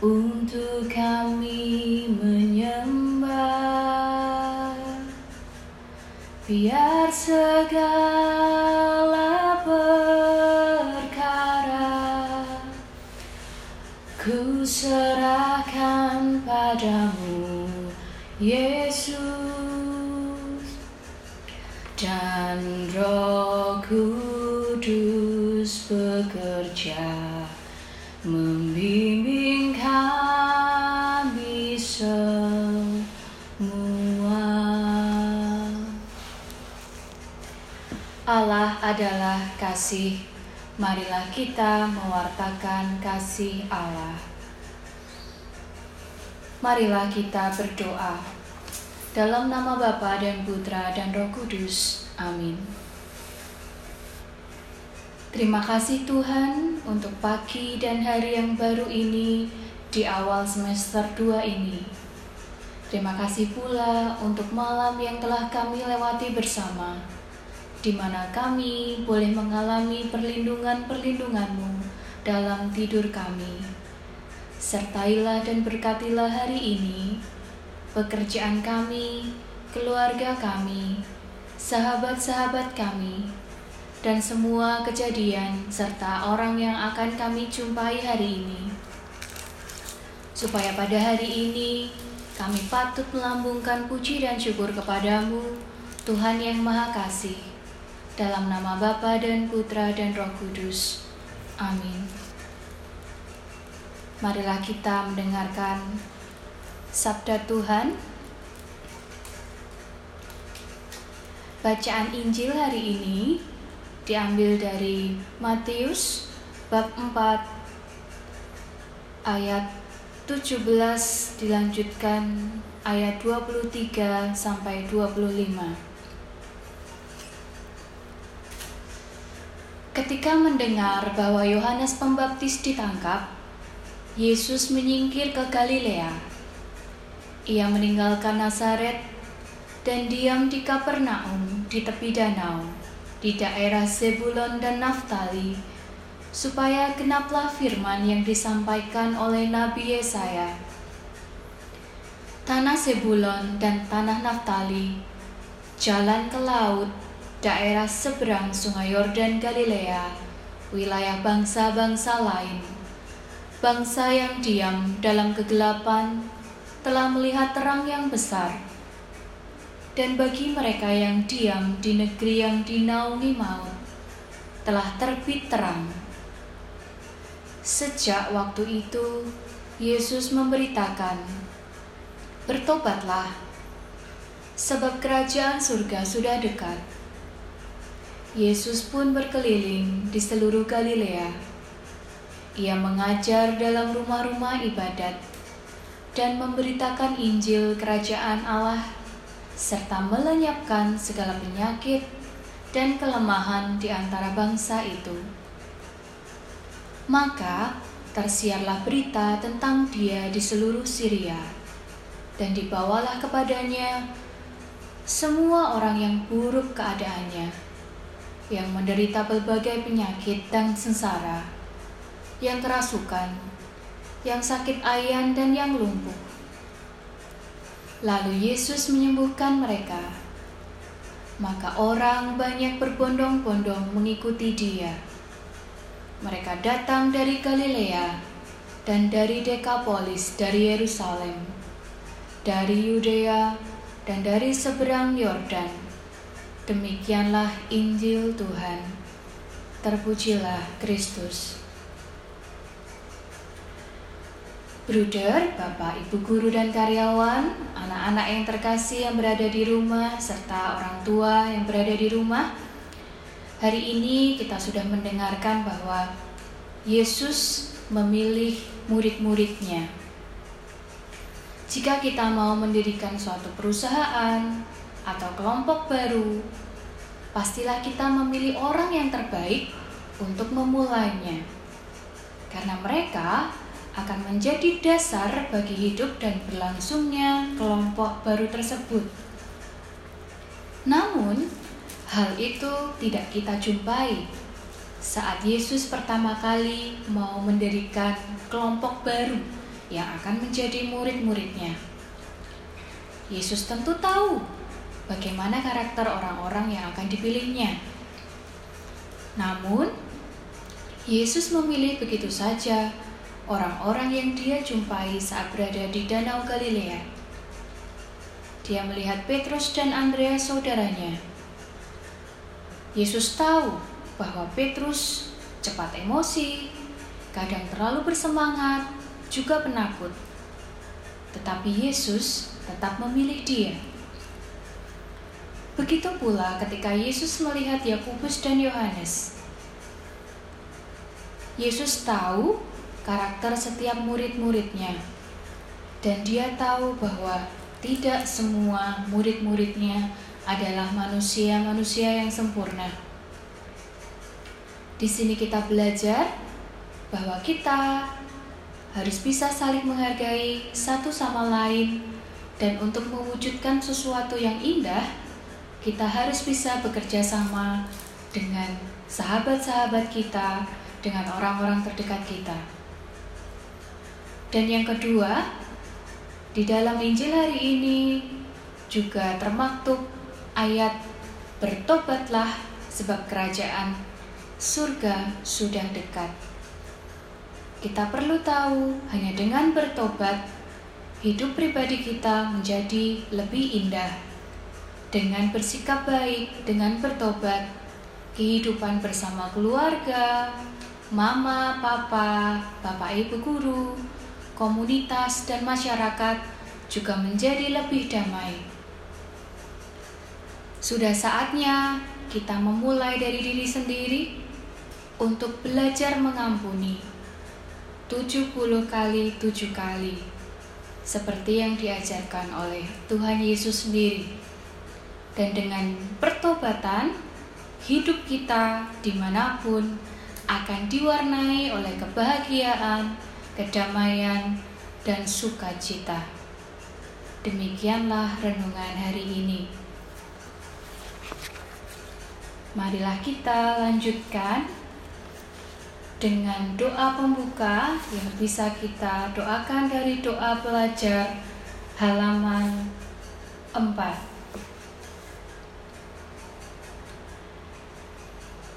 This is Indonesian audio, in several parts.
untuk kami menyembah. Biar segala perkara ku serahkan padamu, Yesus, dan Roh Allah adalah kasih. Marilah kita mewartakan kasih Allah. Marilah kita berdoa. Dalam nama Bapa dan Putra dan Roh Kudus. Amin. Terima kasih Tuhan untuk pagi dan hari yang baru ini di awal semester 2 ini. Terima kasih pula untuk malam yang telah kami lewati bersama di mana kami boleh mengalami perlindungan-perlindunganmu dalam tidur kami. Sertailah dan berkatilah hari ini, pekerjaan kami, keluarga kami, sahabat-sahabat kami, dan semua kejadian serta orang yang akan kami jumpai hari ini. Supaya pada hari ini kami patut melambungkan puji dan syukur kepadamu, Tuhan yang Maha Kasih dalam nama Bapa dan Putra dan Roh Kudus. Amin. Marilah kita mendengarkan sabda Tuhan. Bacaan Injil hari ini diambil dari Matius bab 4 ayat 17 dilanjutkan ayat 23 sampai 25. Ketika mendengar bahwa Yohanes Pembaptis ditangkap, Yesus menyingkir ke Galilea. Ia meninggalkan Nazaret dan diam di Kapernaum di tepi danau, di daerah Zebulon dan Naftali, supaya genaplah firman yang disampaikan oleh Nabi Yesaya. Tanah Zebulon dan tanah Naftali, jalan ke laut daerah seberang Sungai Yordan Galilea, wilayah bangsa-bangsa lain. Bangsa yang diam dalam kegelapan telah melihat terang yang besar. Dan bagi mereka yang diam di negeri yang dinaungi maut, telah terbit terang. Sejak waktu itu, Yesus memberitakan, "Bertobatlah, sebab kerajaan surga sudah dekat." Yesus pun berkeliling di seluruh Galilea. Ia mengajar dalam rumah-rumah ibadat dan memberitakan Injil Kerajaan Allah serta melenyapkan segala penyakit dan kelemahan di antara bangsa itu. Maka tersiarlah berita tentang dia di seluruh Syria, dan dibawalah kepadanya semua orang yang buruk keadaannya yang menderita berbagai penyakit dan sengsara, yang kerasukan, yang sakit ayan dan yang lumpuh. Lalu Yesus menyembuhkan mereka. Maka orang banyak berbondong-bondong mengikuti dia. Mereka datang dari Galilea dan dari Dekapolis dari Yerusalem, dari Yudea dan dari seberang Yordan Demikianlah Injil Tuhan. Terpujilah Kristus. Bruder, Bapak, Ibu guru dan karyawan, anak-anak yang terkasih yang berada di rumah serta orang tua yang berada di rumah. Hari ini kita sudah mendengarkan bahwa Yesus memilih murid-muridnya. Jika kita mau mendirikan suatu perusahaan, atau kelompok baru, pastilah kita memilih orang yang terbaik untuk memulainya. Karena mereka akan menjadi dasar bagi hidup dan berlangsungnya kelompok baru tersebut. Namun, hal itu tidak kita jumpai saat Yesus pertama kali mau mendirikan kelompok baru yang akan menjadi murid-muridnya. Yesus tentu tahu bagaimana karakter orang-orang yang akan dipilihnya. Namun, Yesus memilih begitu saja orang-orang yang dia jumpai saat berada di Danau Galilea. Dia melihat Petrus dan Andreas saudaranya. Yesus tahu bahwa Petrus cepat emosi, kadang terlalu bersemangat, juga penakut. Tetapi Yesus tetap memilih dia. Begitu pula ketika Yesus melihat Yakobus dan Yohanes. Yesus tahu karakter setiap murid-muridnya, dan Dia tahu bahwa tidak semua murid-muridnya adalah manusia-manusia yang sempurna. Di sini kita belajar bahwa kita harus bisa saling menghargai satu sama lain, dan untuk mewujudkan sesuatu yang indah, kita harus bisa bekerja sama dengan sahabat-sahabat kita, dengan orang-orang terdekat kita. Dan yang kedua, di dalam Injil hari ini juga termaktub ayat bertobatlah sebab kerajaan surga sudah dekat. Kita perlu tahu hanya dengan bertobat hidup pribadi kita menjadi lebih indah. Dengan bersikap baik, dengan bertobat, kehidupan bersama keluarga, mama, papa, bapak, ibu guru, komunitas, dan masyarakat juga menjadi lebih damai. Sudah saatnya kita memulai dari diri sendiri untuk belajar mengampuni. 70 kali 7 kali. Seperti yang diajarkan oleh Tuhan Yesus sendiri dan dengan pertobatan hidup kita di mana pun akan diwarnai oleh kebahagiaan kedamaian, dan sukacita. Demikianlah renungan hari ini. Marilah kita lanjutkan dengan doa pembuka yang bisa kita doakan dari doa pelajar halaman 4.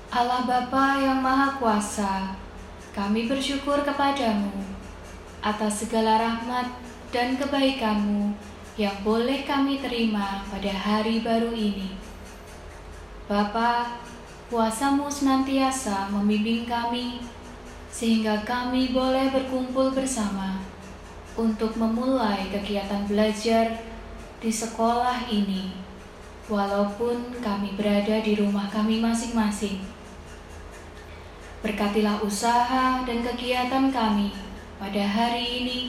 Allah Bapa yang Maha Kuasa, kami bersyukur kepadamu atas segala rahmat dan kebaikanmu yang boleh kami terima pada hari baru ini. Bapa, kuasamu senantiasa membimbing kami sehingga kami boleh berkumpul bersama untuk memulai kegiatan belajar di sekolah ini, walaupun kami berada di rumah kami masing-masing. Berkatilah usaha dan kegiatan kami pada hari ini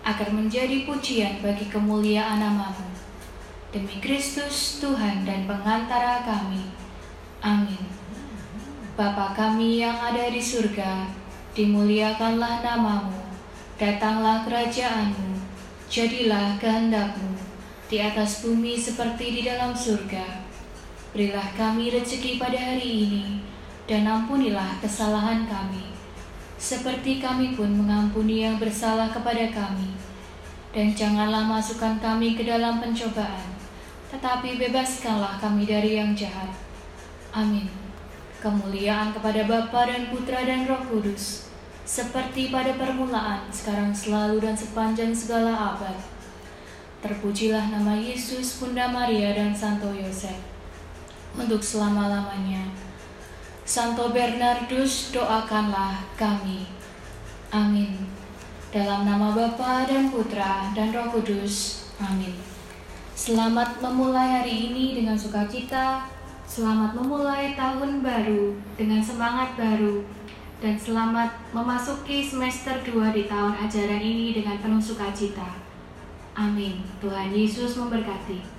agar menjadi pujian bagi kemuliaan namamu. Demi Kristus Tuhan dan pengantara kami. Amin. Bapa kami yang ada di surga, dimuliakanlah namamu, datanglah kerajaanmu, jadilah kehendakmu, di atas bumi seperti di dalam surga. Berilah kami rezeki pada hari ini, dan ampunilah kesalahan kami, seperti kami pun mengampuni yang bersalah kepada kami. Dan janganlah masukkan kami ke dalam pencobaan, tetapi bebaskanlah kami dari yang jahat. Amin. Kemuliaan kepada Bapa dan Putra dan Roh Kudus, seperti pada permulaan, sekarang selalu dan sepanjang segala abad. Terpujilah nama Yesus, Bunda Maria, dan Santo Yosef, untuk selama-lamanya. Santo Bernardus, doakanlah kami. Amin. Dalam nama Bapa dan Putra dan Roh Kudus. Amin. Selamat memulai hari ini dengan sukacita. Selamat memulai tahun baru dengan semangat baru. Dan selamat memasuki semester 2 di tahun ajaran ini dengan penuh sukacita. Amin. Tuhan Yesus memberkati.